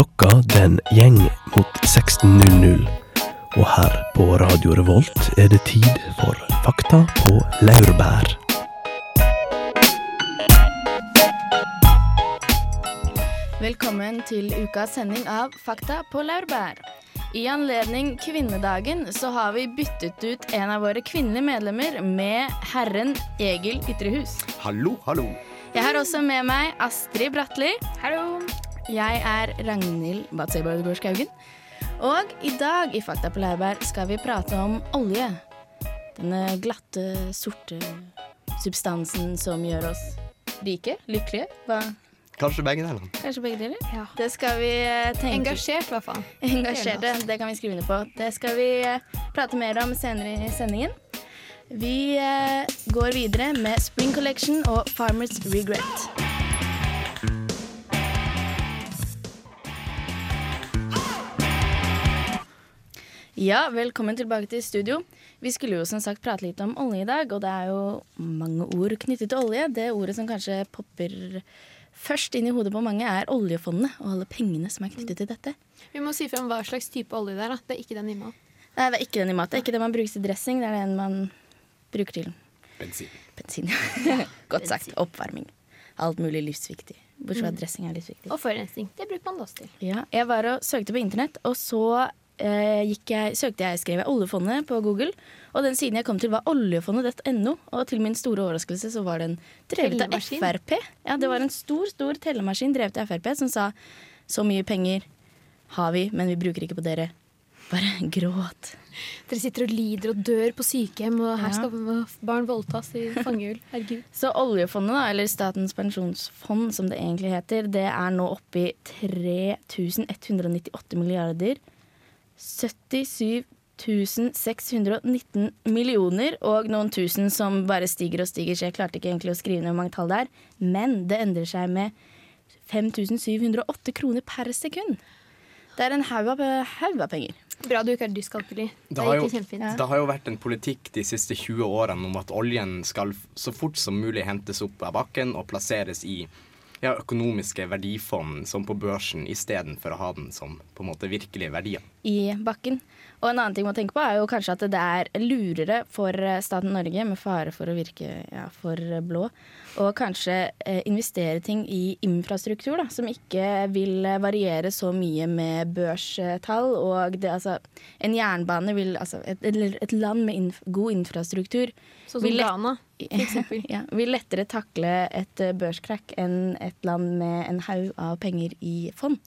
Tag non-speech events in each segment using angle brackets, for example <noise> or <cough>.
Klokka den gjeng mot 16.00. Og her på Radio Revolt er det tid for Fakta på laurbær. Velkommen til ukas sending av Fakta på laurbær. I anledning kvinnedagen så har vi byttet ut en av våre kvinnelige medlemmer med herren Egil Ytrehus. Hallo, hallo. Jeg har også med meg Astrid Bratli. Hallo. Jeg er Ragnhild Gårdskaugen. Og i dag i Fakta på laurbær skal vi prate om olje. Denne glatte, sorte substansen som gjør oss rike, lykkelige. Hva? Kanskje begge deler. Kanskje begge deler? Ja. Det skal vi eh, tenke Engasjert, i hvert fall. Engasjerte, det kan vi skrive under på. Det skal vi eh, prate mer om senere i sendingen. Vi eh, går videre med Spring Collection og Farmers Regret. Ja, velkommen tilbake til studio. Vi skulle jo som sagt prate litt om olje i dag, og det er jo mange ord knyttet til olje. Det ordet som kanskje popper først inn i hodet på mange, er oljefondet og alle pengene som er knyttet til dette. Vi må si frem hva slags type olje det er. da. Det er ikke den i mat. Nei, det er ikke den i mat. Det er ikke det man bruker til dressing, det er den man bruker til Bensin. bensin. ja. <laughs> Godt sagt. Oppvarming. Alt mulig livsviktig. Bortsett fra at dressing er livsviktig. Og forurensning. Det bruker man det også til. Ja, jeg var og søkte på internett, og så jeg, søkte jeg, skrev jeg oljefondet på Google. Og den siden jeg kom til var oljefondet.no, og til min store overraskelse så var den drevet av Frp. Ja, det var en stor, stor tellemaskin drevet av Frp som sa så mye penger har vi, men vi bruker ikke på dere. Bare <laughs> gråt. Dere sitter og lider og dør på sykehjem, og her Ja. skal barn voldtas i fangehull. Herregud. <laughs> Så oljefondet, da, eller Statens pensjonsfond som det egentlig heter, det er nå oppe i 3198 milliarder. 77 619 millioner og noen tusen som bare stiger og stiger, så jeg klarte ikke egentlig å skrive ned hvor mange tall det er. Men det endrer seg med 5708 kroner per sekund. Det er en haug av, haug av penger. Bra du ikke er dyskalkuli. Det Det jo, kjempefint. det har jo vært en politikk de siste 20 årene om at oljen skal så fort som mulig hentes opp av bakken og plasseres i ja, økonomiske verdifond som på børsen, istedenfor å ha den som på en måte virkelige verdier. i bakken. Og en annen ting man tenker på er jo kanskje at det er lurere for eh, staten Norge, med fare for å virke ja, for blå, å kanskje eh, investere ting i infrastruktur da, som ikke vil eh, variere så mye med børstall. Og det, altså, en jernbane vil Altså et, et land med inf god infrastruktur Sånn som Ghana, eksempel. <laughs> ja, vil lettere takle et børskrakk enn et land med en haug av penger i fond.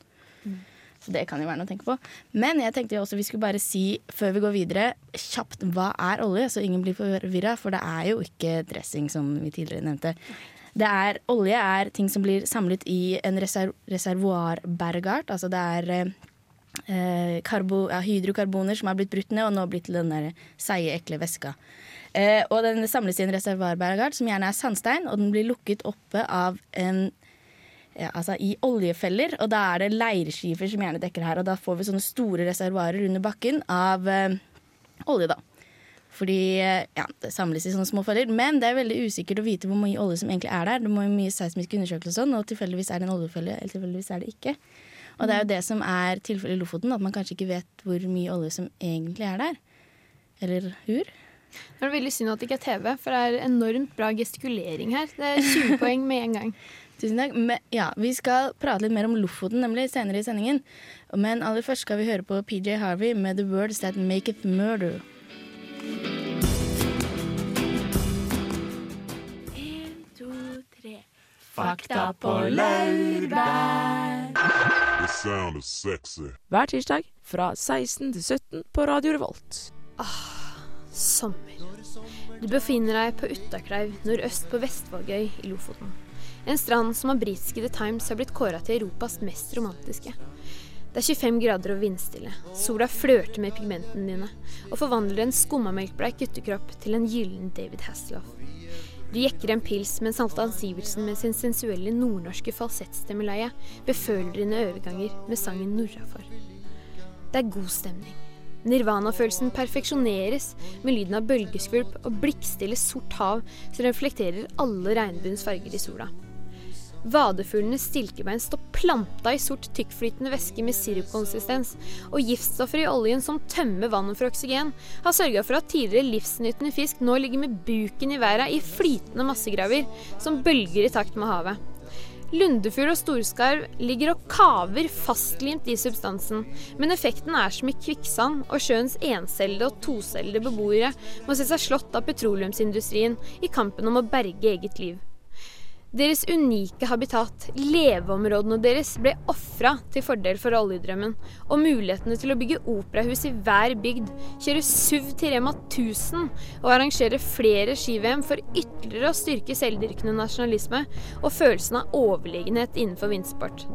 Så det kan jo være noe å tenke på. Men jeg tenkte jo også vi skulle bare si, før vi går videre, kjapt hva er olje, så ingen blir forvirra. For det er jo ikke dressing, som vi tidligere nevnte. Det er, olje er ting som blir samlet i en reserv reservoarbergart. Altså det er eh, karbo, ja, hydrokarboner som har blitt brutt ned og nå blitt til den der seige, ekle væska. Eh, og den samles i en reservoarbergart som gjerne er sandstein, og den blir lukket oppe av en ja, altså i oljefeller, og da er det leirskifer som gjerne dekker her. Og da får vi sånne store reservoarer under bakken av eh, olje, da. Fordi eh, ja, det samles i sånne små feller. Men det er veldig usikkert å vite hvor mye olje som egentlig er der. Det må jo mye seismiske undersøkelser og sånn, og tilfeldigvis er det en oljefelle, eller tilfeldigvis er det ikke. Og det er jo det som er tilfellet i Lofoten, at man kanskje ikke vet hvor mye olje som egentlig er der. Eller hur? Det er veldig synd at det ikke er TV, for det er enormt bra gestikulering her. Det er 20 <laughs> poeng med en gang. Tusen takk. Men, ja, vi skal prate litt mer om Lofoten nemlig senere i sendingen. Men aller først skal vi høre på PJ Harvey med 'The Words That Maketh Murder'. En, to, tre. Fakta på laurbær. The sound of sexy. hver tirsdag fra 16 til 17 på Radio Revolt. Ah, Sommer. Du befinner deg på Uttakleiv nordøst på Vestvågøy i Lofoten. En strand som av britiske The Times har blitt kåra til Europas mest romantiske. Det er 25 grader og vindstille. Sola flørter med pigmentene dine og forvandler en skummamelkbleik guttekropp til en gyllen David Hasselhoff. Du jekker en pils mens Halvdan Sivertsen med sin sensuelle nordnorske falsettstemmeleie beføler dine overganger med sangen Norrafor. Det er god stemning. Nirvana-følelsen perfeksjoneres med lyden av bølgeskvulp og blikkstille sort hav som reflekterer alle regnbuens farger i sola. Vadefuglenes stilkebein står planta i sort tykkflytende væske med sirupkonsistens, og giftstoffer i oljen som tømmer vannet for oksygen, har sørga for at tidligere livsnytende fisk nå ligger med buken i været i flytende massegraver som bølger i takt med havet. Lundefugl og storskarv ligger og kaver fastlimt i substansen, men effekten er som i kvikksand, og sjøens encellede og tocellede beboere må se seg slått av petroleumsindustrien i kampen om å berge eget liv. Deres unike habitat, leveområdene deres, ble ofra til fordel for oljedrømmen, og mulighetene til å bygge operahus i hver bygd, kjøre SUV til Rema 1000 og arrangere flere ski-VM for ytterligere å styrke selvdyrkende nasjonalisme og følelsen av overlegenhet innenfor vindsport.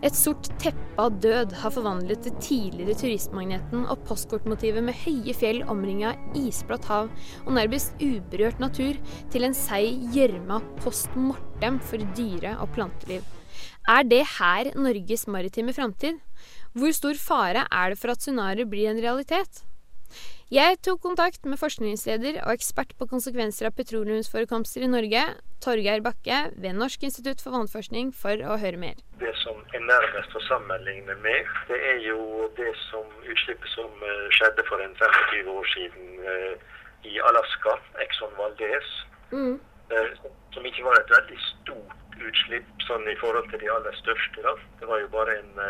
Et sort teppe av død har forvandlet det tidligere turistmagneten og postkortmotivet med høye fjell omringa isblatt hav og nærmest uberørt natur til en seig gjørme av post mortem for dyre- og planteliv. Er det her Norges maritime framtid? Hvor stor fare er det for at tsunami blir en realitet? Jeg tok kontakt med forskningsleder og ekspert på konsekvenser av petroleumsforekomster i Norge, Torgeir Bakke ved Norsk institutt for vannforskning, for å høre mer. Det er nærmest å sammenligne med, det er jo det som utslippet som eh, skjedde for en 25 år siden eh, i Alaska, Exxon Valdez. Mm. eh, Som ikke var et veldig stort utslipp sånn i forhold til de aller største. Da. Det var jo bare en,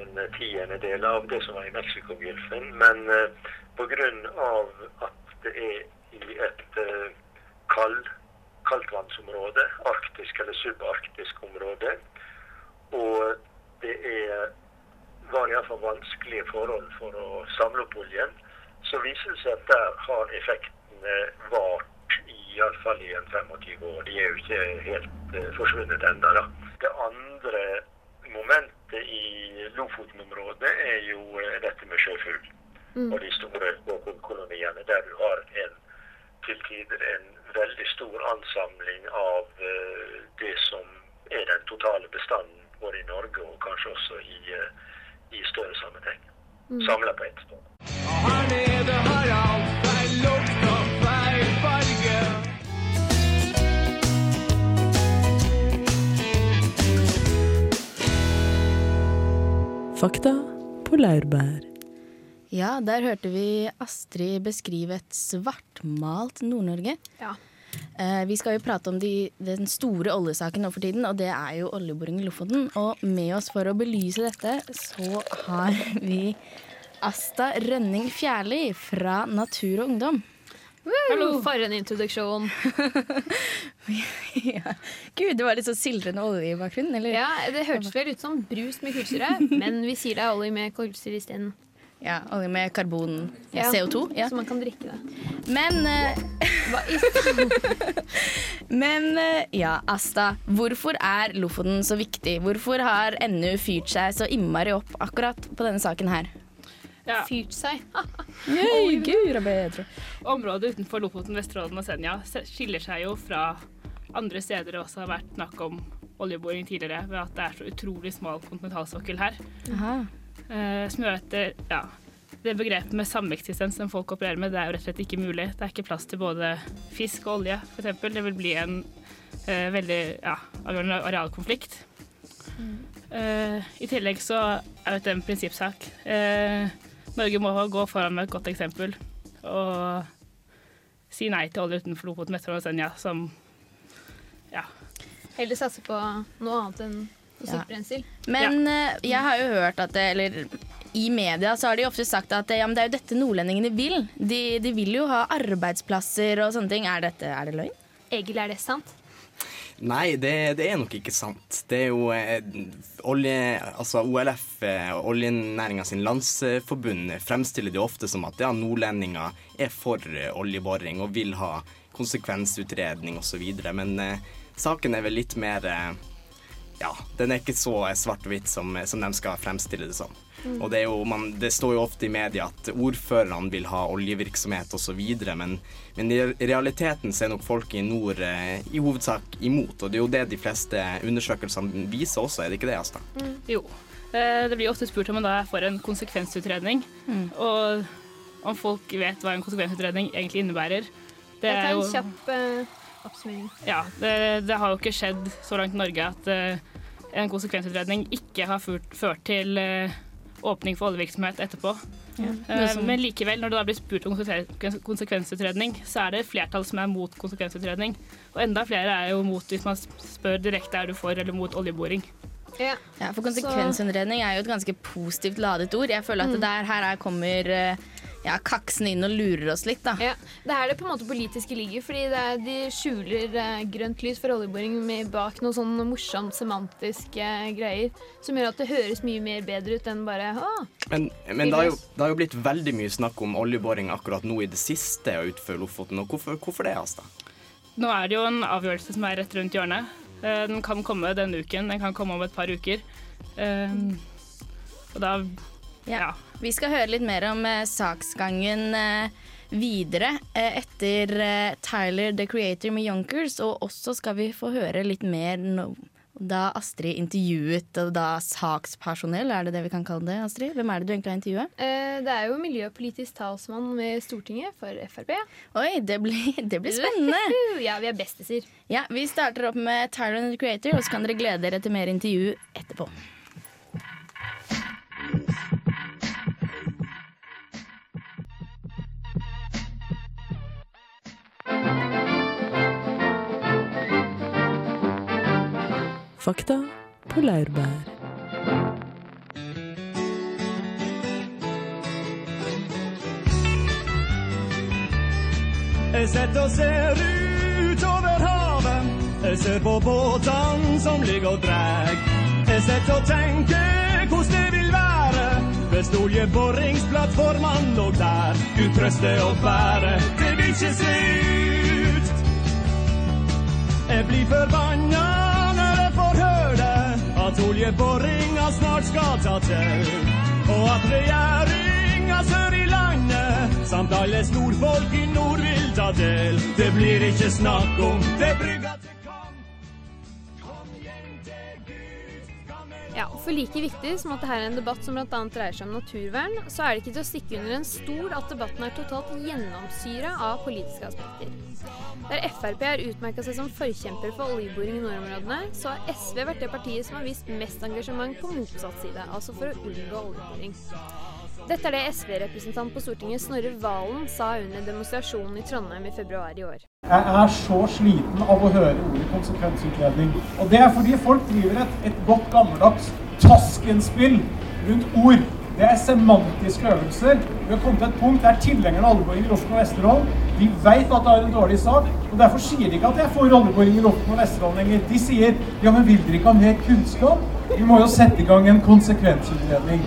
en tiendedel av det som var i Mexicogolfen. Men pga. at det er i et kald, kaldtvannsområde, arktisk eller subarktisk område, og det er, var iallfall vanskelige forhold for å samle opp oljen, så viser det seg at der har effektene vart iallfall i en 25 år. De er jo ikke helt uh, forsvunnet ennå. da. Det andre momentet i Lofoten-området er jo eh, dette med sjøfugl og de store koloniene, der du har en til tider en veldig stor ansamling av uh, det som er den totale bestanden både i Norge og kanskje også i, eh, i større sammenheng. Samla på ett sted. Fakta på laurbær. Ja, der hørte vi Astrid beskrive et svartmalt Nord-Norge. Ja. Eh, vi skal jo prate om de, den store oljesaken nå for tiden, og det er jo oljeboring i Lofoten. Og med oss for å belyse dette, så har <laughs> vi Asta Rønning Fjærli fra Natur og Ungdom. Hallo, for en introduksjon. <laughs> ja. Gud, det var litt så sildrende olje i bakgrunnen, eller? Ja, Det hørtes vel ut som brus med kullsyre, <laughs> men vi sier det er olje med kullsyre isteden. Ja, olje med karbon, Ja. CO2. Ja. Så man kan drikke det. Men, <laughs> uh, <laughs> men uh, ja, Asta. Hvorfor er Lofoten så viktig? Hvorfor har NU fyrt seg så innmari opp akkurat på denne saken her? Ja, fyrt seg? <laughs> Yay, Gud, er bedre. området utenfor Lofoten, Vesterålen og Senja skiller seg jo fra andre steder det også har vært snakk om oljeboring tidligere, ved at det er så utrolig smal kontinentalsokkel her. Aha. Eh, som gjør at det, ja, det begrepet med sameksistens som folk opererer med, det er jo rett og slett ikke mulig. Det er ikke plass til både fisk og olje, f.eks. Det vil bli en eh, veldig ja, avgjørende arealkonflikt. Eh, I tillegg så er dette en prinsippsak. Eh, Norge må gå foran med et godt eksempel og si nei til olje utenfor Lofoten, Vesterålen og Senja, som ja, Heller satse på noe annet enn fossilt Men eh, jeg har jo hørt at det, eller i media så har de ofte sagt at ja, men det er jo dette nordlendingene vil. De, de vil jo ha arbeidsplasser og sånne ting. Er, dette, er det løgn? Egil, er det sant? Nei, det, det er nok ikke sant. Det er jo eh, olje, altså OLF, eh, oljenæringa sin landsforbund, fremstiller det ofte som at ja, nordlendinger er for eh, oljeboring og vil ha konsekvensutredning osv. Men eh, saken er vel litt mer eh, ja, den er ikke så svart-hvitt som, som de skal fremstille det som. Og det, er jo, man, det står jo ofte i media at ordførerne vil ha oljevirksomhet osv., men, men i realiteten så er nok folk i nord eh, i hovedsak imot. Og det er jo det de fleste undersøkelsene viser også, er det ikke det, Asta? Jo. Eh, Det blir ofte spurt om man da er for en konsekvensutredning. Og om folk vet hva en konsekvensutredning egentlig innebærer. Det Jeg er tar jo en kjapp, uh, oppsummering. Ja, det, det har jo ikke skjedd så langt i Norge at eh, en konsekvensutredning ikke har ført, ført til eh, åpning for oljevirksomhet etterpå. Ja. Eh, men likevel, når det da blir spurt om konsekvensutredning, så er det flertall som er mot konsekvensutredning. Og enda flere er jo mot hvis man spør direkte er du for eller mot oljeboring. Ja. Ja, for konsekvensutredning er jo et ganske positivt ladet ord. Jeg føler at det der her er kommer eh, ja, kaksen inn og lurer oss litt, da. Ja, Det er det på en måte politiske ligger, fordi det er, de skjuler eh, grønt lys for oljeboring med, bak noe sånn morsomt semantiske greier, som gjør at det høres mye mer bedre ut enn bare å, Men, men det, har jo, det har jo blitt veldig mye snakk om oljeboring akkurat nå i det siste utenfor Lofoten. Og hvorfor, hvorfor det, Asta? Nå er det jo en avgjørelse som er rett rundt hjørnet. Eh, Den kan komme denne uken, den kan komme om et par uker. Eh, Og da Ja. Vi skal høre litt mer om eh, saksgangen eh, videre eh, etter eh, Tyler the Creator med Yonkers, og også skal vi få høre litt mer no da Astrid intervjuet og da sakspersonell, er det det vi kan kalle det, Astrid? Hvem er det du egentlig har intervjuet? eh, Det er jo miljøpolitisk talsmann ved Stortinget for Frp. Oi, det blir, <laughs> det blir spennende! Ja, vi er bestiser. Ja, Vi starter opp med Tyler the Creator, og så kan dere glede dere til mer intervju etterpå. Fakta på laurbær. Jeg sitter og ser utover havet. Jeg ser på båtene som ligger og dreg. Jeg sitter og tenker hvordan det vil være hvis oljeboringsplattformene lå der. Gud trøste og bære, det vil ikke se ut. Jeg blir forbanna at oljeboringa snart skal ta til. Og at regjeringa sør i landet samt alle storfolk i nord vil ta del. Det blir ikke snakk om det brygga Ja, for like viktig som at dette er en debatt som bl.a. dreier seg om naturvern, så er det ikke til å stikke under en stol at debatten er totalt gjennomsyra av politiske aspekter. Der Frp har utmerka seg som forkjemper for oljeboring i nordområdene, så har SV vært det partiet som har vist mest engasjement på motsatt side, altså for å unngå oljeboring. Dette er det SV-representant på Stortinget Snorre Valen sa under demonstrasjonen i Trondheim i februar i år. Jeg er så sliten av å høre ordet konsekvensutredning. Og det er fordi folk driver et, et godt gammeldags taskenspill rundt ord. Det er semantiske øvelser. Vi har kommet til et punkt der tilhengerne av oljeboring i Lofoten og Vesterålen de vet at det er en dårlig sak. og Derfor sier de ikke at de er for oljeboring i Lofoten og Vesterålen lenger. De sier ja, men vil dere ikke ha mer kunnskap? Vi må jo sette i gang en konsekvensutredning.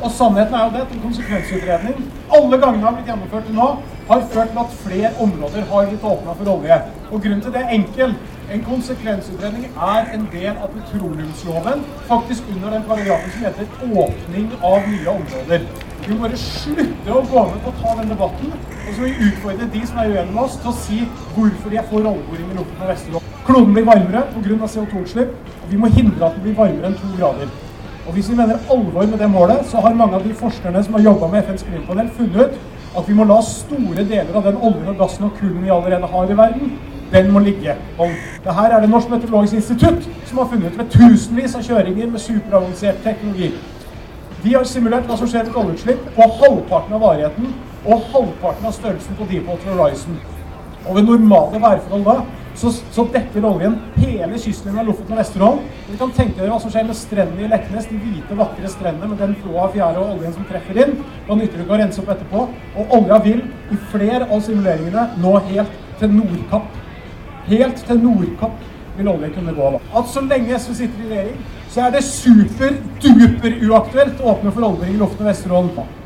Og sannheten er jo det at en konsekvensutredning alle gangene har blitt gjennomført til nå, har ført til at flere områder har blitt åpna for olje. Og grunnen til det er enkel. En konsekvensutredning er en del av petroleumsloven, faktisk under den paragrafen som heter 'åpning av nye områder'. Vi må bare slutte å gå med på å ta den debatten, og så må vi utfordre de som er uenige med oss, til å si hvorfor de er for oljeboring i Lofoten og Vesterålen. Kloden blir varmere pga. CO2-utslipp, og vi må hindre at den blir varmere enn to grader. Og Hvis vi mener alvor med det målet, så har mange av de forskerne som har jobba med FNs klimapanel, funnet ut at vi må la store deler av den oljen og gassen og kullen vi allerede har i verden, den må ligge. Og det her er det Norsk meteorologisk institutt som har funnet ut ved tusenvis av kjøringer med superavansert teknologi. De har simulert hva som skjer ved oljeutslipp på halvparten av varigheten og halvparten av størrelsen på Deepwater Horizon. Og ved normale værforhold da, så, så dekker oljen hele kystlinja av Lofoten og Vesterålen. Vi kan tenke dere hva som skjer med strendene i Leknes, de hvite, vakre strendene med den flå av fjære og oljen som treffer inn. Da nytter det ikke å rense opp etterpå. Og olja vil i flere av simuleringene nå helt til Nordkapp. Helt til Nordkapp vil olje kunne gå. da. At så lenge SV sitter i regjering, så er det super-duper uaktuelt å åpne for oljeboring i Lofoten og Vesterålen.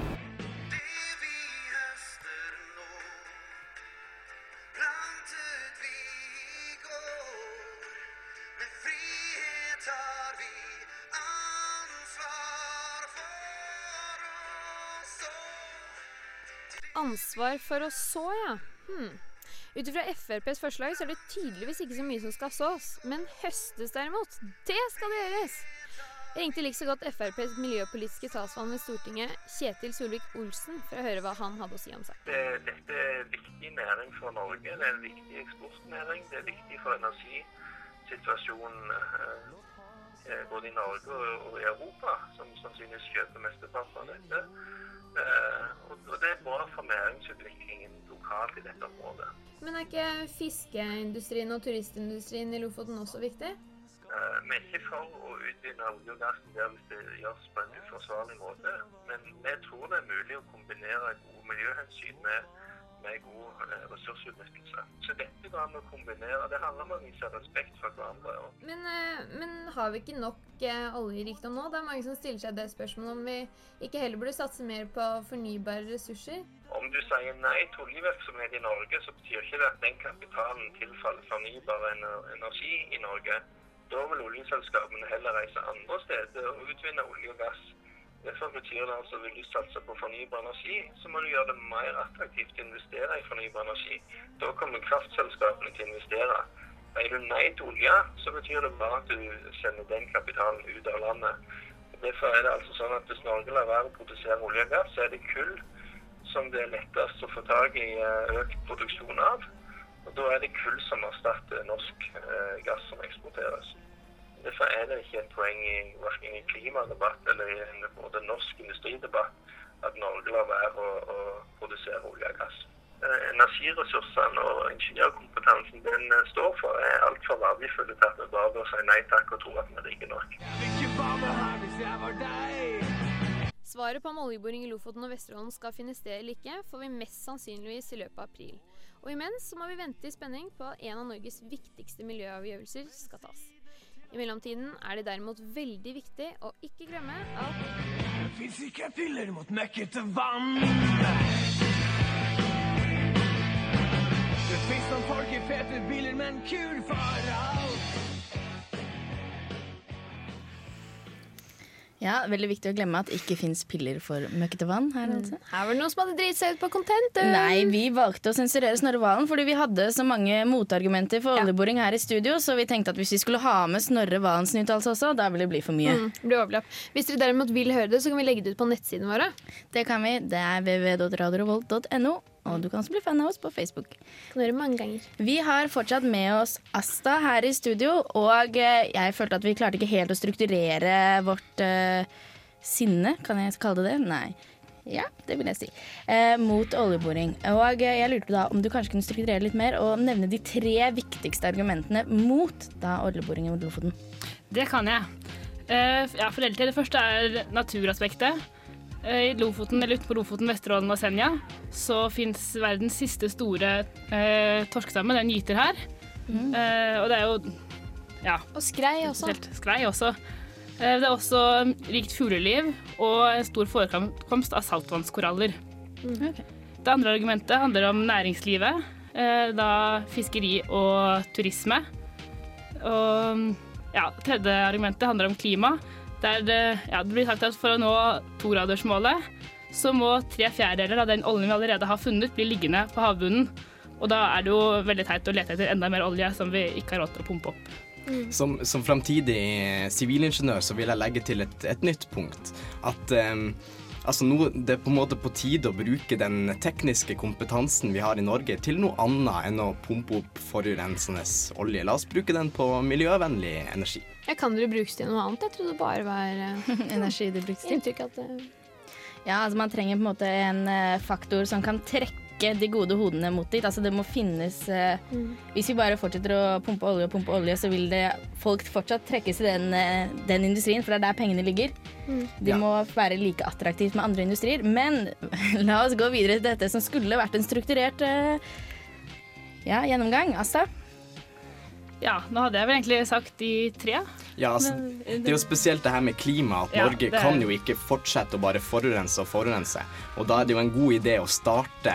Ansvar for å så, ja. Hmm. Ut ifra FrPs forslag så er det tydeligvis ikke så mye som skal sås. Men høstes derimot, det skal det gjøres. Jeg ringte like så godt FrPs miljøpolitiske talsmann ved Stortinget, Kjetil Solvik-Olsen, for å høre hva han hadde å si om saken. Det, er viktig næring for Norge. Det er en viktig eksportnæring. Det er viktig for energisituasjonen eh, eh, både i Norge og, og i Europa, som sannsynligvis kjøper mesteparten av dette. Eh, og, det er bra for næringsutviklingen lokalt i dette området. Men er ikke fiskeindustrien og turistindustrien i Lofoten også viktig? Eh, Vi er ikke for å utvinne olje og gass der hvis det gjøres på en uforsvarlig måte, men vi tror det er mulig å kombinere gode miljøhensyn med, med god eh, ressursutnyttelse. Så dette går an å kombinere. Det handler om å vise respekt for hverandre. Men, eh, men har vi ikke nok eh, oljerikdom nå? Det er mange som stiller seg det spørsmålet om vi ikke heller burde satse mer på fornybare ressurser. Om du sier nei til oljevirksomhet i Norge, så betyr ikke det at den kapitalen tilfaller fornybar energi i Norge. Da vil oljeselskapene heller reise andre steder og utvinne olje og gass. Derfor betyr det altså vil du satse på fornybar energi, så må du gjøre det mer attraktivt å investere i fornybar energi. Da kommer kraftselskapene til å investere. Sier du nei til olje, så betyr det bare at du sender den kapitalen ut av landet. Derfor er det altså sånn at hvis Norge lar være å produsere olje og gass, så er det kull som det er lettest å få tak i eh, økt produksjon av. Og da er det kull som erstatter norsk eh, gass som eksporteres. Derfor er det ikke et poeng i verken i klimadebatt eller i en både norsk industridebatt at Norge lar være å, å produsere olje og gass. Eh, Energiressursene og ingeniørkompetansen den eh, står for, er altfor verdifulle til at vi bare bør si nei takk og tro at vi er rike nok. Svaret på om oljeboring i Lofoten og Vesterålen skal finne sted eller ikke, får vi mest sannsynligvis i løpet av april. Og imens så må vi vente i spenning på at en av Norges viktigste miljøavgjørelser skal tas. I mellomtiden er det derimot veldig viktig å ikke glemme at Det fins ikke piller mot møkkete vann. Det fins noen folk i fete biler, men kur for alt. Ja, veldig viktig å glemme at det ikke fins piller for møkkete vann her. altså. her var det noen som hadde driti seg ut på content. Nei, vi valgte å sensurere Snorre Valen fordi vi hadde så mange motargumenter for oljeboring her i studio, så vi tenkte at hvis vi skulle ha med Snorre Valens uttalelse også, da ville det bli for mye. Mm, blir overlapp. Hvis dere derimot vil høre det, så kan vi legge det ut på nettsidene våre. Det kan vi. Det er www.radiorevolt.no, og du kan også bli fan av oss på Facebook. Kan du gjøre mange ganger. Vi har fortsatt med oss Asta her i studio, og eh, jeg følte at vi klarte ikke helt å strukturere vårt uh, sinne, kan jeg kalle det det? Nei. Ja, det vil jeg si. Eh, mot oljeboring. Og jeg lurte da om du kanskje kunne strukturere litt mer og nevne de tre viktigste argumentene mot da oljeboring i Lofoten. Det kan jeg. Eh, ja, for deltid. Det første er naturaspektet. Eh, I Lofoten, eller utenfor Lofoten, Vesterålen og Senja så fins verdens siste store eh, torskestamme. Den gyter her. Eh, og det er jo Ja. Og skrei også. Skrei også. Eh, Det er også rikt fugleliv og en stor forekomst av saltvannskoraller. Det andre argumentet handler om næringslivet. eh, Da fiskeri og turisme. Og ja, tredje argumentet handler om klima. Der det, ja, det blir sagt at for å nå togradersmålet så må tre fjerdedeler av den oljen vi allerede har funnet, bli liggende på havbunnen. Og da er det jo veldig teit å lete etter enda mer olje som vi ikke har råd til å pumpe opp. Som, som framtidig sivilingeniør så vil jeg legge til et, et nytt punkt. At em, altså nå, det er på en måte på tide å bruke den tekniske kompetansen vi har i Norge til noe annet enn å pumpe opp forurensende olje. La oss bruke den på miljøvennlig energi. Jeg kan dere brukes til noe annet? Jeg trodde det bare var eh, <laughs> Energi det brukes til. inntrykk at eh, Ja, altså man trenger på en måte en eh, faktor som kan trekke de gode hodene mot dit. Altså det må finnes mm. Hvis vi bare fortsetter å pumpe olje og pumpe olje, så vil det folk fortsatt trekkes til den, den industrien, for det er der pengene ligger. De Ja. må være like attraktivt med andre industrier. Men <laughs> la oss gå videre til dette som skulle vært en strukturert ja, gjennomgang. Asta? Ja, nå hadde jeg vel egentlig sagt de tre. Ja, altså, det er jo spesielt det her med klima, at Ja, Norge er- kan jo ikke fortsette å bare forurense og forurense. Og da er det jo en god idé å starte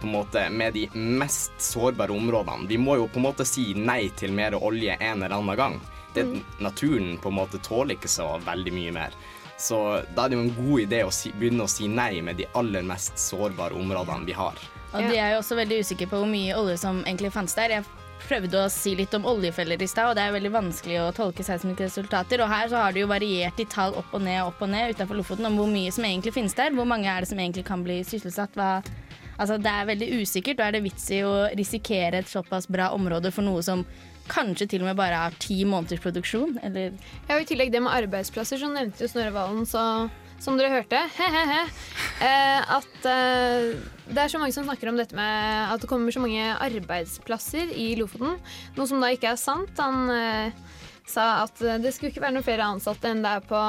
på en måte med de mest sårbare områdene. Vi må jo på en måte si nei til mer olje en eller annen gang. Det, Naturen på en måte tåler ikke så veldig mye mer. Så da er det jo en god idé å si, begynne å si nei med de aller mest sårbare områdene vi har. Og de er jo også veldig usikre på hvor mye olje som egentlig fantes der. Jeg prøvde å si litt om oljefeller i stad, og det er veldig vanskelig å tolke seismiske resultater. Og her så har det jo variert i tall opp og ned opp og ned utenfor Lofoten om hvor mye som egentlig finnes der. Hvor mange er det som egentlig kan bli sysselsatt? Hva Altså, det er veldig usikkert, og er det vits i å risikere et såpass bra område for noe som kanskje til og med bare har ti måneders produksjon? Eller Ja, og I tillegg det med arbeidsplasser, som nevnte jo Snorre Valen, så som dere hørte, he-he-he, eh, at eh, det er så mange som snakker om dette med at det kommer så mange arbeidsplasser i Lofoten. Noe som da ikke er sant. Han eh, sa at eh, det skulle ikke være noen flere ansatte enn det er på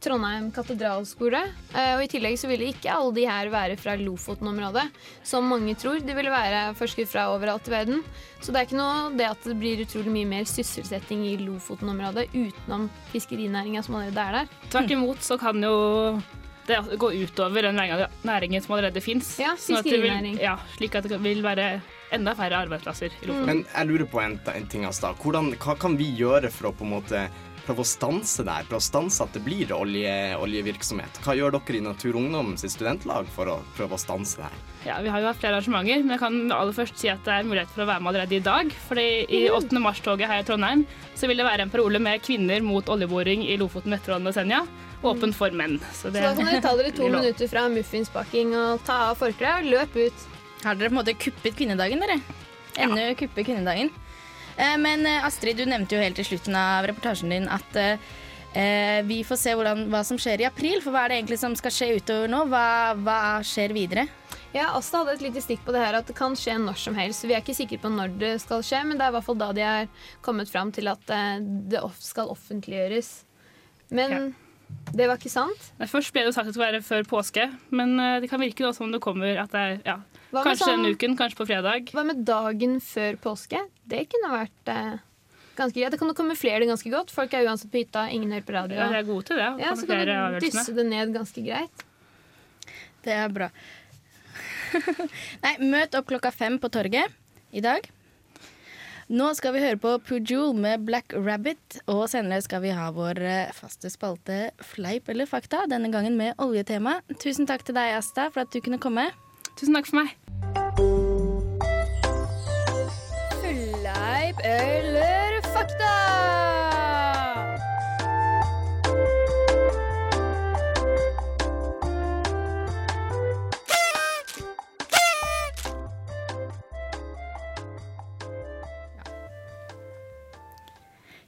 Trondheim katedralskole. Eh, og i tillegg så ville ikke alle de her være fra Lofoten-området, som mange tror. De ville være forskere fra overalt i verden. Så det er ikke noe det at det blir utrolig mye mer sysselsetting i Lofoten-området utenom fiskerinæringa som allerede er der. Tvert imot så kan jo det gå utover den næringen som allerede fins. Ja, Sånn at det vil- fiskerinæring. Ja, slik at det vil være enda færre arbeidsplasser i Lofoten. Men jeg lurer på en, en ting, Asta. Hvordan, hva kan vi gjøre for å på en måte prøve å stanse det her? Prøve å stanse at det blir olje, oljevirksomhet? Hva gjør dere i Natur og Ungdom sitt studentlag for å prøve å stanse det her? Ja, Vi har jo hatt flere arrangementer, men jeg kan aller først si at det er mulighet for å være med allerede i dag. Fordi i 8. mars-toget her i Trondheim så vil det være en parole med kvinner mot oljeboring i Lofoten, Vesterålen og Senja. Åpen for menn. Så, Så da kan dere ta dere to <laughs> minutter fra muffinsbakking og ta av forkleet og løp ut. Har dere på en måte kuppet kvinnedagen, dere? Ennå kuppe kvinnedagen. Eh, Men eh, Astrid, du nevnte jo helt til slutten av reportasjen din at eh, eh, vi får se hvordan, hva som skjer i april. For hva er det egentlig som skal skje utover nå? Hva, hva skjer videre? Ja, Asta hadde et lite stikk på det her at det kan skje når som helst. Vi er ikke sikre på når det skal skje, men det er i hvert fall da de er kommet fram til at det skal offentliggjøres. Men det var ikke sant. Først ble det jo sagt at det skulle være før påske, men eh, det kan virke som om det kommer at det er ja, kanskje sånn- denne uken, kanskje på fredag. Hva med dagen før påske? Det kunne vært eh, ganske greit. Det kan jo kamuflere det ganske godt. Folk er uansett på hytta, ingen hører på radio. Ja, det er gode til det. Ja, så kan du dysse det ned ganske greit. Det er bra. <laughs> Nei, møt opp klokka fem på torget i dag. Nå skal vi høre på Pujol med Black Rabbit, og senere skal vi ha vår eh, faste spalte Fleip eller fakta, denne gangen med oljetema. Tusen takk til deg, Asta, for at du kunne komme. Tusen takk for meg. Fleip eller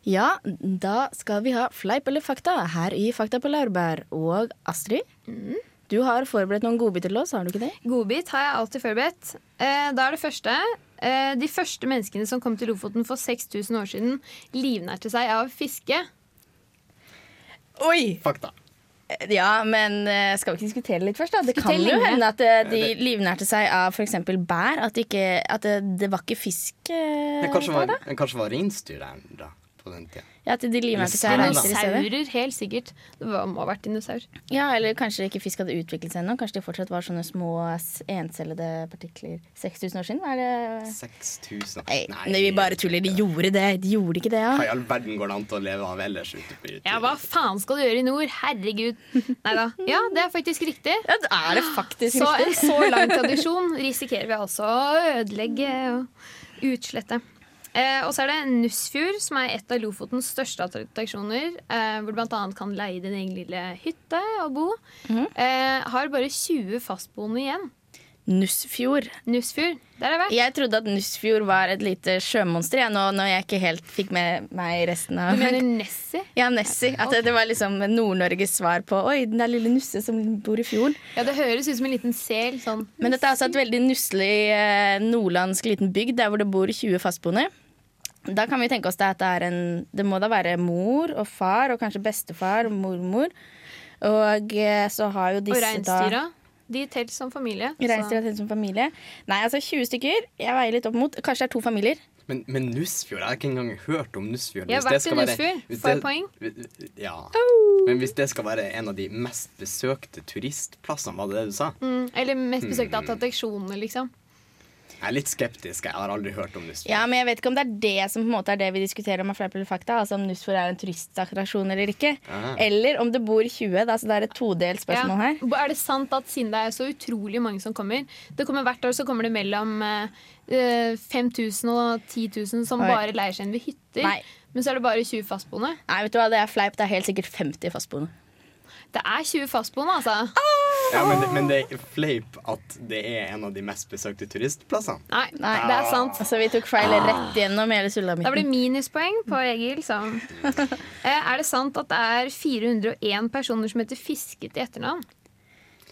Ja, da skal vi ha Fleip eller fakta her i Fakta på laurbær. Og Astrid, du har forberedt noen godbiter til oss, har du ikke det? Godbit har jeg alltid forberedt. Eh, da er det første. Eh, de første menneskene som kom til Lofoten for 6000 år siden, livnærte seg av fiske. Oi! Fakta. Ja, men eh, skal vi ikke diskutere litt først, da? Det kan jo hende at eh, de livnærte seg av f.eks. bær. At, det ikke, at det, det var ikke fisk eh, Det kanskje der, var, da? det kanskje var reinsdyr der da, på den tida. Ja, at de seg reinsdyr i stedet. Dinosaurer, helt sikkert. Det var, må ha vært dinosaur. Ja, eller kanskje ikke fisk hadde utviklet seg ennå. Kanskje de fortsatt var sånne små encellede partikler 6000 år siden? Er det 6000 Nei, Nei, vi bare tuller. De gjorde det. De gjorde ikke det, Hva ja. i all verden går det an til å leve av ellers ute på Ja, hva faen skal du gjøre i nord? Herregud. Nei da. Ja, det er faktisk riktig. Ja, det er det faktisk Så en riktig. så lang tradisjon risikerer vi altså å ødelegge og utslette. Eh, og så er det Nussfjord, som er et av Lofotens største attraksjoner. Eh, hvor du bl.a. kan leie din egen lille hytte og bo. Mm. eh, har bare 20 fastboende igjen. Nussfjord. Nussfjord, der har jeg vært. Jeg trodde at Nussfjord var et lite sjømonster, jeg, nå når jeg ikke helt fikk med meg resten av Du mener Nessie? Ja, Nessie. At det, det var liksom Nord-Norges svar på Oi, den der lille Nusse som bor i fjorden. Ja, det høres ut som en liten sel. Sånn. Men dette er altså et veldig nusselig eh, nordlandsk liten bygd der hvor det bor 20 fastboende. Da kan vi tenke oss det at det er en Det må da være mor og far og kanskje bestefar og mormor. Og eh, så har jo disse Og disse reinsdyra. De teller som familie. Reinsdyra teller som familie. Nei, altså 20 stykker. Jeg veier litt opp mot. Kanskje det er to familier. Men, men Nussfjord? Jeg har ikke engang hørt om Nussfjord. Jeg har vært i Nussfjord. Får jeg poeng? Ja. Men hvis det skal være en av de mest besøkte turistplassene, var det det du sa? Mm, eller mest besøkte mm. attraksjonene, liksom. Jeg er litt skeptisk. Jeg har aldri hørt om Nussfjord. Ja, men jeg vet ikke om det er det som på en måte er det vi diskuterer om er fleip eller fakta. Altså om Nussfjord er en turistattraksjon eller ikke. Aha. Eller om det bor 20. Da, så det er et todelt spørsmål her. Er det sant at siden det er så utrolig mange som kommer det kommer Hvert år så kommer det mellom eh, eh, 5000 og 10 000 som Oi. bare leier seg inn ved hytter. Nei. Men så er det bare 20 fastboende. Nei, vet du hva, det er fleip. Det er helt sikkert 50 fastboende. Det er 20 fastboende, altså. Ja, men, det, men det er fleip at det er en av de mest besøkte turistplassene. Nei, Nei, det er sant. Altså, vi tok feil rett gjennom hele Da blir det blir minuspoeng på Egil. Så. <laughs> Eh, Er det sant at det er 401 personer som heter Fiske til etternavn?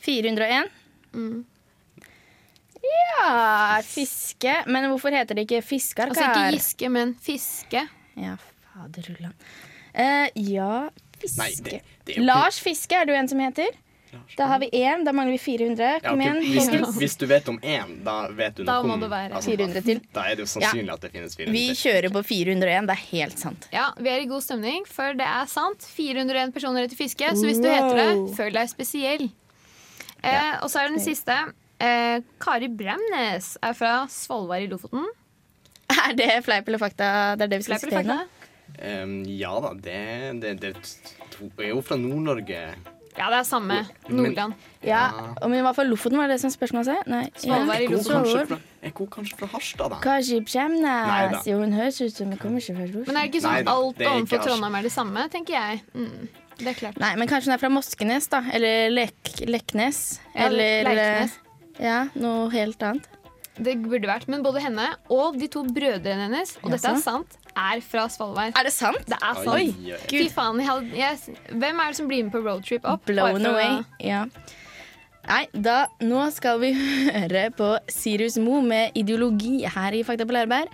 401. Mm. Ja, fiske. Men hvorfor heter det ikke Fiskarkar? Altså ikke Giske, men Fiske. Ja, faderullan. Uh, ja, Fiske. Nei, det, det er jo Lars Fiske er det jo en som heter. Da har vi én, da mangler vi 400. Kom igjen. hvis, du, hvis, hvis du vet om én, da vet du Da noe må om det være altså, 400 til. Da er det jo sannsynlig at det finnes 400 Vi kjører på 401. Det er helt sant. Ja, Vi er i god stemning, for det er sant. 401 personer heter Fiske, så hvis du heter det, føl deg spesiell. Eh, og så er det den siste. Eh, Kari Bremnes er fra Svolvær i Lofoten. Er det fleip eller fakta? Det er det vi skal diskutere nå? Um, ja da, det, det, det to, er jo fra Nord-Norge. Ja, det er samme. Men- Nordland. Ja, Men men hvert fall Lofoten var det som spørsmålet sa? Nei. Svolvær i Lofoten. er kanskje fra Harstad, da? Kanskje Kjemnes. Jo, hun høres ut som hun kommer ikke fra Men er det ikke sånn at alt det er overfor Trondheim er det samme, tenker jeg. Mm, det er klart. Nei, men kanskje hun er fra Moskenes, da. Eller Lek Leknes. Ja, Eller Leiknes. Ja, noe helt annet. Det burde vært, Men både henne og de to brødrene hennes, og dette er sant, er fra Svolvær. Er det sant? Det er sant. oi, oi. Fy faen, jeg, Hvem er det som blir med på roadtrip opp? Blown away. Ja. Nei, da, nå skal vi <laughs> høre på Sirius Mo med ideologi her i Fakta på Læreberg.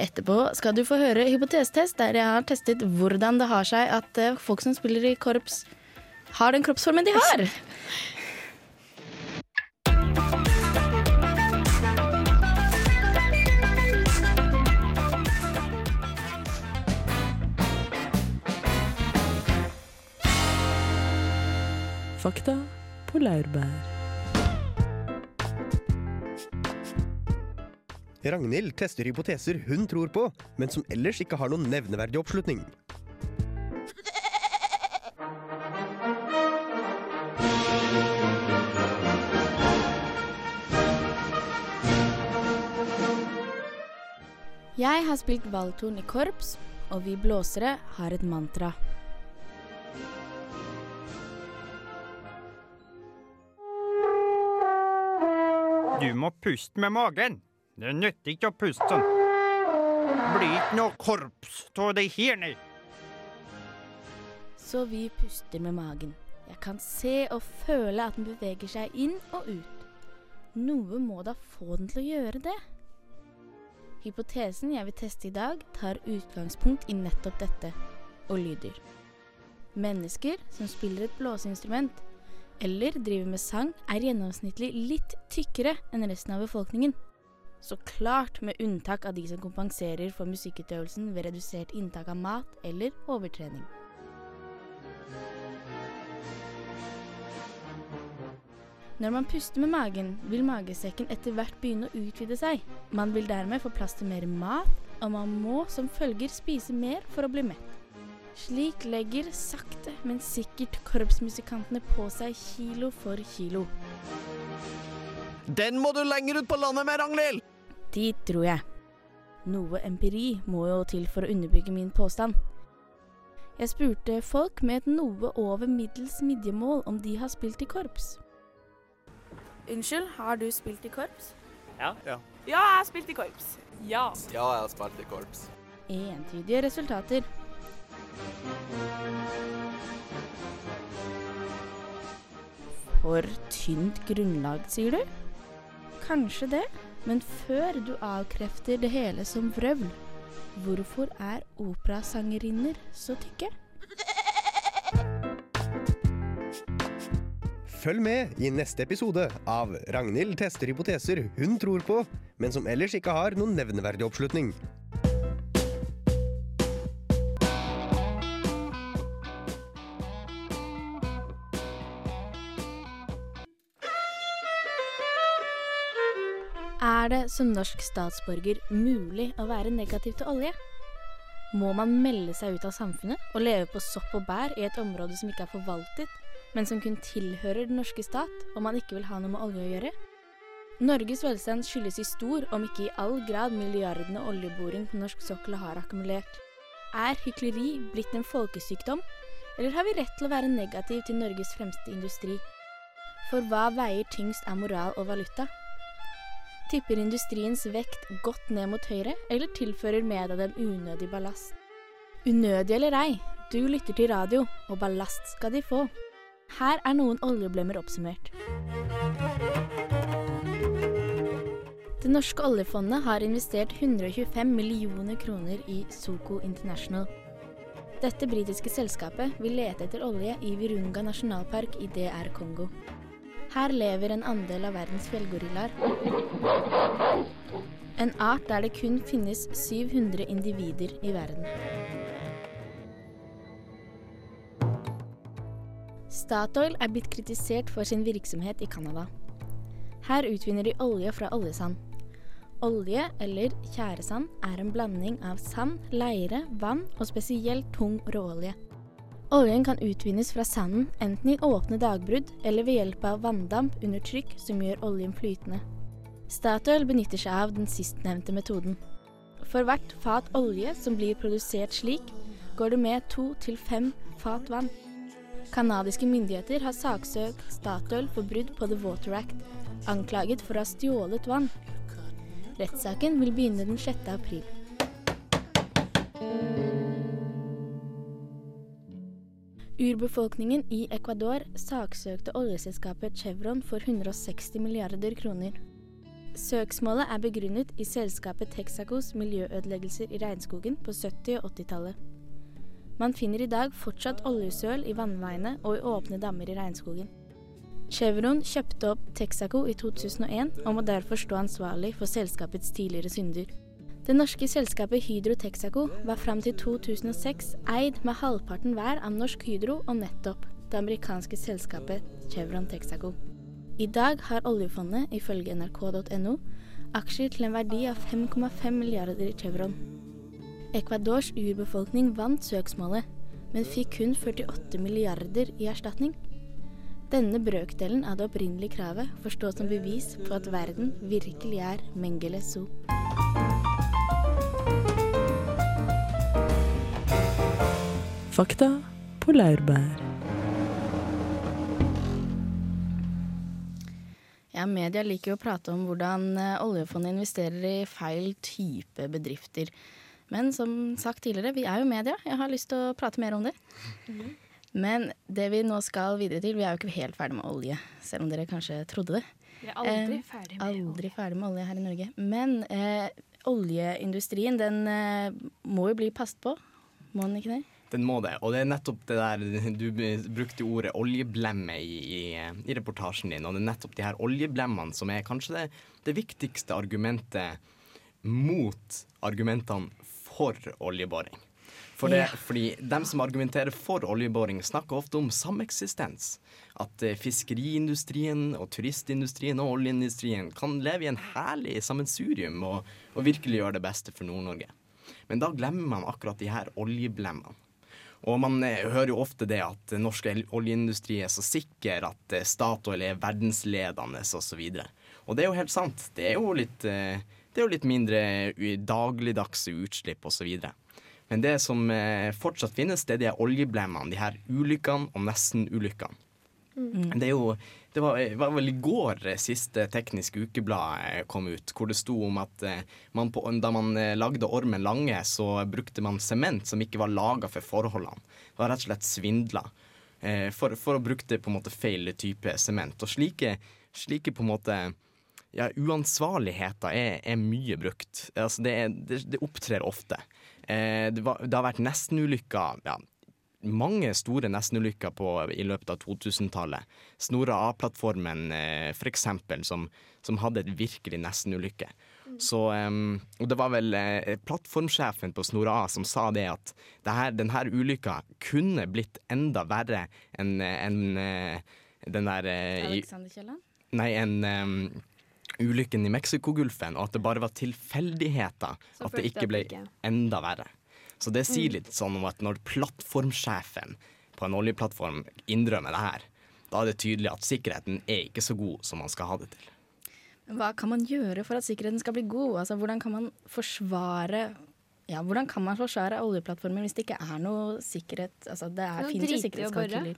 Etterpå skal du få høre hypotesetest, der jeg har testet hvordan det har seg at eh, folk som spiller i korps, har den kroppsformen de har. <laughs> Fakta på laurbær. Ragnhild tester hypoteser hun tror på, men som ellers ikke har noen nevneverdig oppslutning. Jeg har spilt valgtorn i korps, og vi blåsere har et mantra. Du må puste med magen. Det nytter ikke å puste sånn. Blir ikke noe korps av det her, nei. Så vi puster med magen. Jeg kan se og føle at den beveger seg inn og ut. Noe må da få den til å gjøre det. Hypotesen jeg vil teste i dag, tar utgangspunkt i nettopp dette, og lyder. Mennesker som spiller et blåseinstrument, eller driver med sang, er gjennomsnittlig litt tykkere enn resten av befolkningen. Så klart med unntak av de som kompenserer for musikkutøvelsen ved redusert inntak av mat eller overtrening. Når man puster med magen, vil magesekken etter hvert begynne å utvide seg. Man vil dermed få plass til mer mat, og man må som følger spise mer for å bli mett. Slik legger sakte, men sikkert korpsmusikantene på seg kilo for kilo. Den må du lenger ut på landet med, Ragnhild! Dit dro jeg. Noe empiri må jo til for å underbygge min påstand. Jeg spurte folk med et noe over middels midjemål om de har spilt i korps. Unnskyld, har du spilt i korps? Ja. Ja. Ja, jeg har spilt i korps. Ja. Ja, jeg har spilt i korps. Entydige resultater. For tynt grunnlag, sier du? Kanskje det, men før du avkrefter det hele som vrøvl, hvorfor er operasangerinner så tykke? Følg med i neste episode av Ragnhild tester hypoteser hun tror på, men som ellers ikke har noen nevneverdig oppslutning. Det som norsk statsborger mulig å være negativ til olje? Må man melde seg ut av samfunnet og leve på sopp og bær i et område som ikke er forvaltet, men som kun tilhører den norske stat, og man ikke vil ha noe med olje å gjøre? Norges velstand skyldes i stor, om ikke i all grad, milliardene oljeboring på norsk sokkel har akkumulert. Er hykleri blitt en folkesykdom, eller har vi rett til å være negativ til Norges fremste industri? For hva veier tyngst av moral og valuta? Tipper industriens vekt godt ned mot høyre, eller tilfører media dem unødig ballast? Unødig eller ei, du lytter til radio, og ballast skal de få. Her er noen oljeblemmer oppsummert. Det norske oljefondet har investert 125 millioner kroner i Soko International. Dette britiske selskapet vil lete etter olje i Virunga nasjonalpark i DR Kongo. Her lever en andel av verdens fjellgorillaer. En art der det kun finnes 700 individer i verden. Statoil er blitt kritisert for sin virksomhet i Canada. Her utvinner de olje fra oljesand. Olje, eller tjæresand, er en blanding av sand, leire, vann og spesielt tung råolje. Oljen kan utvinnes fra sanden enten i åpne dagbrudd eller ved hjelp av vanndamp under trykk som gjør oljen flytende. Statoil benytter seg av den sistnevnte metoden. For hvert fat olje som blir produsert slik, går det med to til fem fat vann. Kanadiske myndigheter har saksøkt Statoil for brudd på The Water Act, anklaget for å ha stjålet vann. Rettssaken vil begynne den 6. april. Urbefolkningen i Ecuador saksøkte oljeselskapet Chevron for 160 milliarder kroner. Søksmålet er begrunnet i selskapet Texacos miljøødeleggelser i regnskogen på 70- og 80-tallet. Man finner i dag fortsatt oljesøl i vannveiene og i åpne dammer i regnskogen. Chevron kjøpte opp Texaco i 2001 og må derfor stå ansvarlig for selskapets tidligere synder. Det norske selskapet Hydro Texaco var fram til 2006 eid med halvparten hver av Norsk Hydro og nettopp det amerikanske selskapet Chevron Texaco. I dag har oljefondet, ifølge nrk.no, aksjer til en verdi av 5,5 milliarder i Chevron. Ecuadors urbefolkning vant søksmålet, men fikk kun 48 milliarder i erstatning. Denne brøkdelen av det opprinnelige kravet forstås som bevis på at verden virkelig er Mengele Zoo. Fakta på laurbær. Ja, Media liker jo å prate om hvordan eh, oljefondet investerer i feil type bedrifter. Men som sagt tidligere, vi er jo media. Jeg har lyst til å prate mer om det. Men det vi nå skal videre til, vi er jo ikke helt ferdig med olje, selv om dere kanskje trodde det. Vi er aldri Eh, ferdig med aldri ferdig med olje her i Norge. Men eh, oljeindustrien, den eh, må jo bli passet på. Må den ikke det? Den må det. Og det er nettopp det der Du brukte ordet oljeblemme i, i, i reportasjen din. Og det er nettopp de her oljeblemmene som er kanskje det, det viktigste argumentet mot argumentene for oljeboring. For det, Ja. Fordi dem som argumenterer for oljeboring, snakker ofte om sameksistens. At eh, fiskeriindustrien og turistindustrien og oljeindustrien kan leve i en herlig sammensurium og, og virkelig gjøre det beste for Nord-Norge. Men da glemmer man akkurat de her oljeblemmene. Og man eh, hører jo ofte det at norsk oljeindustri er så sikker at eh, Statoil er verdensledende osv. Og, og det er jo helt sant. Det er jo litt, eh, det er jo litt mindre dagligdagse utslipp osv. Men det som fortsatt finnes, det er de oljeblemene, de her ulykkene og nesten-ulykkene. Mm. Det er jo det var, var vel i går eh, siste Teknisk Ukeblad eh, kom ut, hvor det sto om at eh, man på, da man eh, lagde Ormen Lange, så brukte man sement som ikke var laga for forholdene. Det var rett og slett svindla. Eh, for, for å bruke det på en måte feil type sement. Og slike, slike på en måte ja, uansvarligheter er, er mye brukt. Altså det, er, det, det opptrer ofte. Eh, det, var, det har vært nestenulykker ja, mange store nestenulykker på, i løpet av 2000-tallet. Snora A-plattformen eh, eksempel, som, som hadde et virkelig nestenulykke. Så, em, og det var vel eh, plattformsjefen på Snora A som sa det at det her, den ulykka kunne blitt enda verre enn enn, eh, den der eh, Alexander Kielland? Nei, en, um, ulykken i Mexicogolfen, og at det bare var tilfeldigheter at det ikke ble enda verre. Så det sier Mm. litt sånn om at når plattformsjefen på en oljeplattform innrømmer det her, da er det tydelig at sikkerheten er ikke så god som man skal ha det til. Hva kan man gjøre for at sikkerheten skal bli god? Altså, hvordan kan man forsvare ja, hvordan kan man forsvare oljeplattformer hvis det ikke er noe sikkerhet? Altså, det er, det finnes jo sikkerhetskalkyler.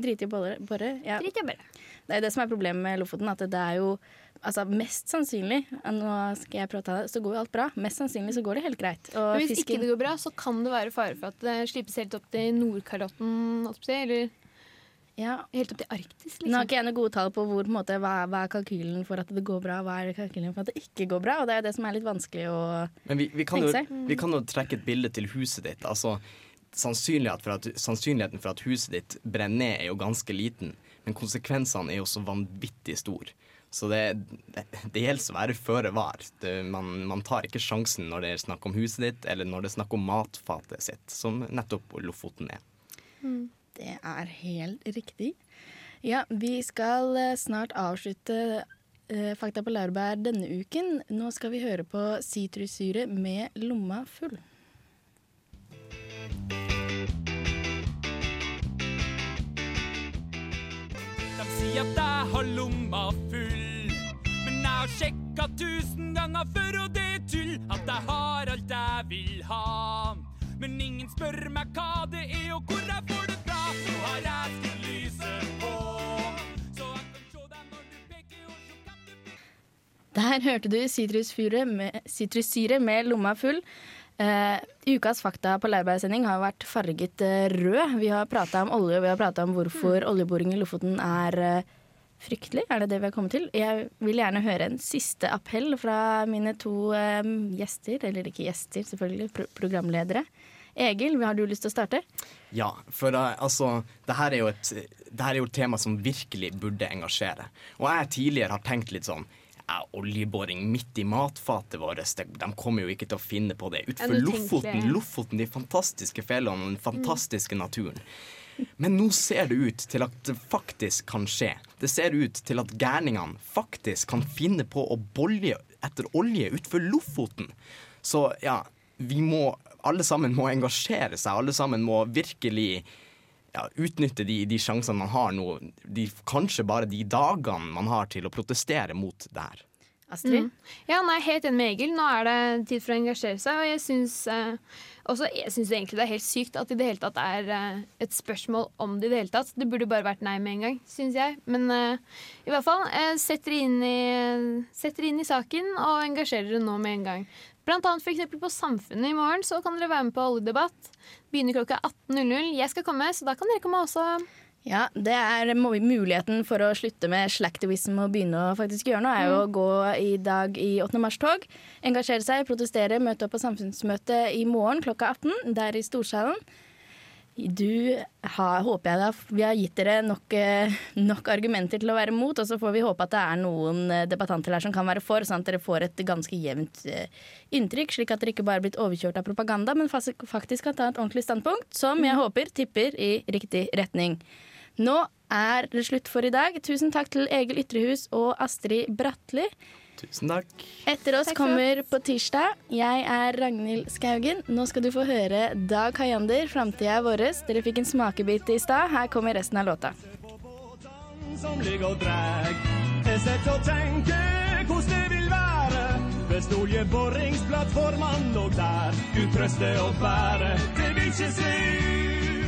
Driter i å bore. bore. Ja. Drit i å bore. Det er det som er problemet med Lofoten. At det er jo altså, mest sannsynlig Nå skal jeg prate av det, så går jo alt bra. Mest sannsynlig så går det helt greit. Og Men hvis fisken- ikke det går bra, så kan det være fare for at det slippes helt opp til Nordkalotten, eller å eller helt opp til Arktis, Nå har liksom. ikke jeg noe gode tall på hvor, på måte, hva, hva er kalkylen for at det går bra, hva er kalkylen for at det ikke går bra. Og det er det som er litt vanskelig å Men vi, vi, kan, jo, seg. Jo, vi kan jo trekke et bilde til huset ditt. Altså, sannsynlighet for at, sannsynligheten for at huset ditt brenner ned er jo ganske liten, men konsekvensene er jo så vanvittig store. Så det, det, det gjelder å være føre var. Det, man, man tar ikke sjansen når det er snakk om huset ditt, eller når det er snakk om matfatet sitt, som nettopp Lofoten er. Det er helt riktig. Ja, vi skal eh, snart avslutte eh, Fakta på laurbær denne uken. Nå skal vi høre på sitrussyre med lomma full. De sier at jeg har lomma full. Har sjekka tusen ganger før, og det er tull at jeg har alt jeg vil ha. Men ingen spør meg hva det er, og hvor jeg får det fra. Så har jeg skrudd lyset på. Så jeg kan se deg når du peker, og så kan du Der hørte du sitrussyre med, med lomma full. Uh, ukas fakta på laurbærsending har vært farget uh, rød. Vi har prata om olje, og vi har prata om hvorfor oljeboring i Lofoten er eh, fryktelig. Er det det vi har kommet til? Jeg vil gjerne høre en siste appell fra mine to um, gjester, eller ikke gjester, selvfølgelig, pro programledere. Egil, har du lyst til å starte? Ja, for uh, altså det her, er jo et, det her er jo et tema som virkelig burde engasjere. Og jeg tidligere har tenkt litt sånn ja, Oljeboring midt i matfatet vårt, det, de kommer jo ikke til å finne på det. Utenfor Lofoten. Lofoten, de fantastiske fjellene og den fantastiske naturen. Men nå ser det ut til at det faktisk kan skje. Det ser ut til at gærningene faktisk kan finne på å bolje etter olje utenfor Lofoten. Så ja, vi må Alle sammen må engasjere seg. Alle sammen må virkelig ja, utnytte de, de sjansene man har nå. De, kanskje bare de dagene man har til å protestere mot det her. Astrid? Mm. Ja, nei, helt enig med Egil. Nå er det tid for å engasjere seg. Og jeg syns eh, også jeg synes egentlig det er helt sykt at det i det hele tatt er uh, et spørsmål om det i det hele tatt. Det burde bare vært nei med en gang, syns jeg. Men uh, i hvert fall, uh, sett dere inn, inn i saken og engasjer dere nå med en gang. Blant annet for på Samfunnet i morgen så kan dere være med på oljedebatt. Begynner klokka 18.00. Jeg skal komme, så da kan dere komme også. Ja, det er muligheten for å slutte med slaktivism og begynne å faktisk gjøre noe, er jo å gå i dag i 8. mars-tog. Engasjere seg, protestere, møte opp på samfunnsmøte i morgen klokka 18, der i Storsalen. Du har, håper jeg da, vi har gitt dere nok, eh, nok argumenter til å være mot, og så får vi håpe at det er noen eh, debattanter her som kan være for, sånn at dere får et ganske jevnt eh, inntrykk, slik at dere ikke bare er blitt overkjørt av propaganda, men faktisk kan ta et ordentlig standpunkt, som jeg håper tipper i riktig retning. Nå er det slutt for i dag. Tusen takk til Egil Ytrehus og Astrid Bratli. Tusen takk. Etter oss Takk kommer på tirsdag. Jeg er Ragnhild Skaugen. Nå skal du få høre Dag Hayander, 'Framtida er våres'. Dere fikk en smakebit i stad. Her kommer resten av låta. som ligger og dreg. Jeg sitter og tenker hvordan det vil være hvis oljeboringsplattformene lå der. Gud trøste og bære, det vil ikke se ut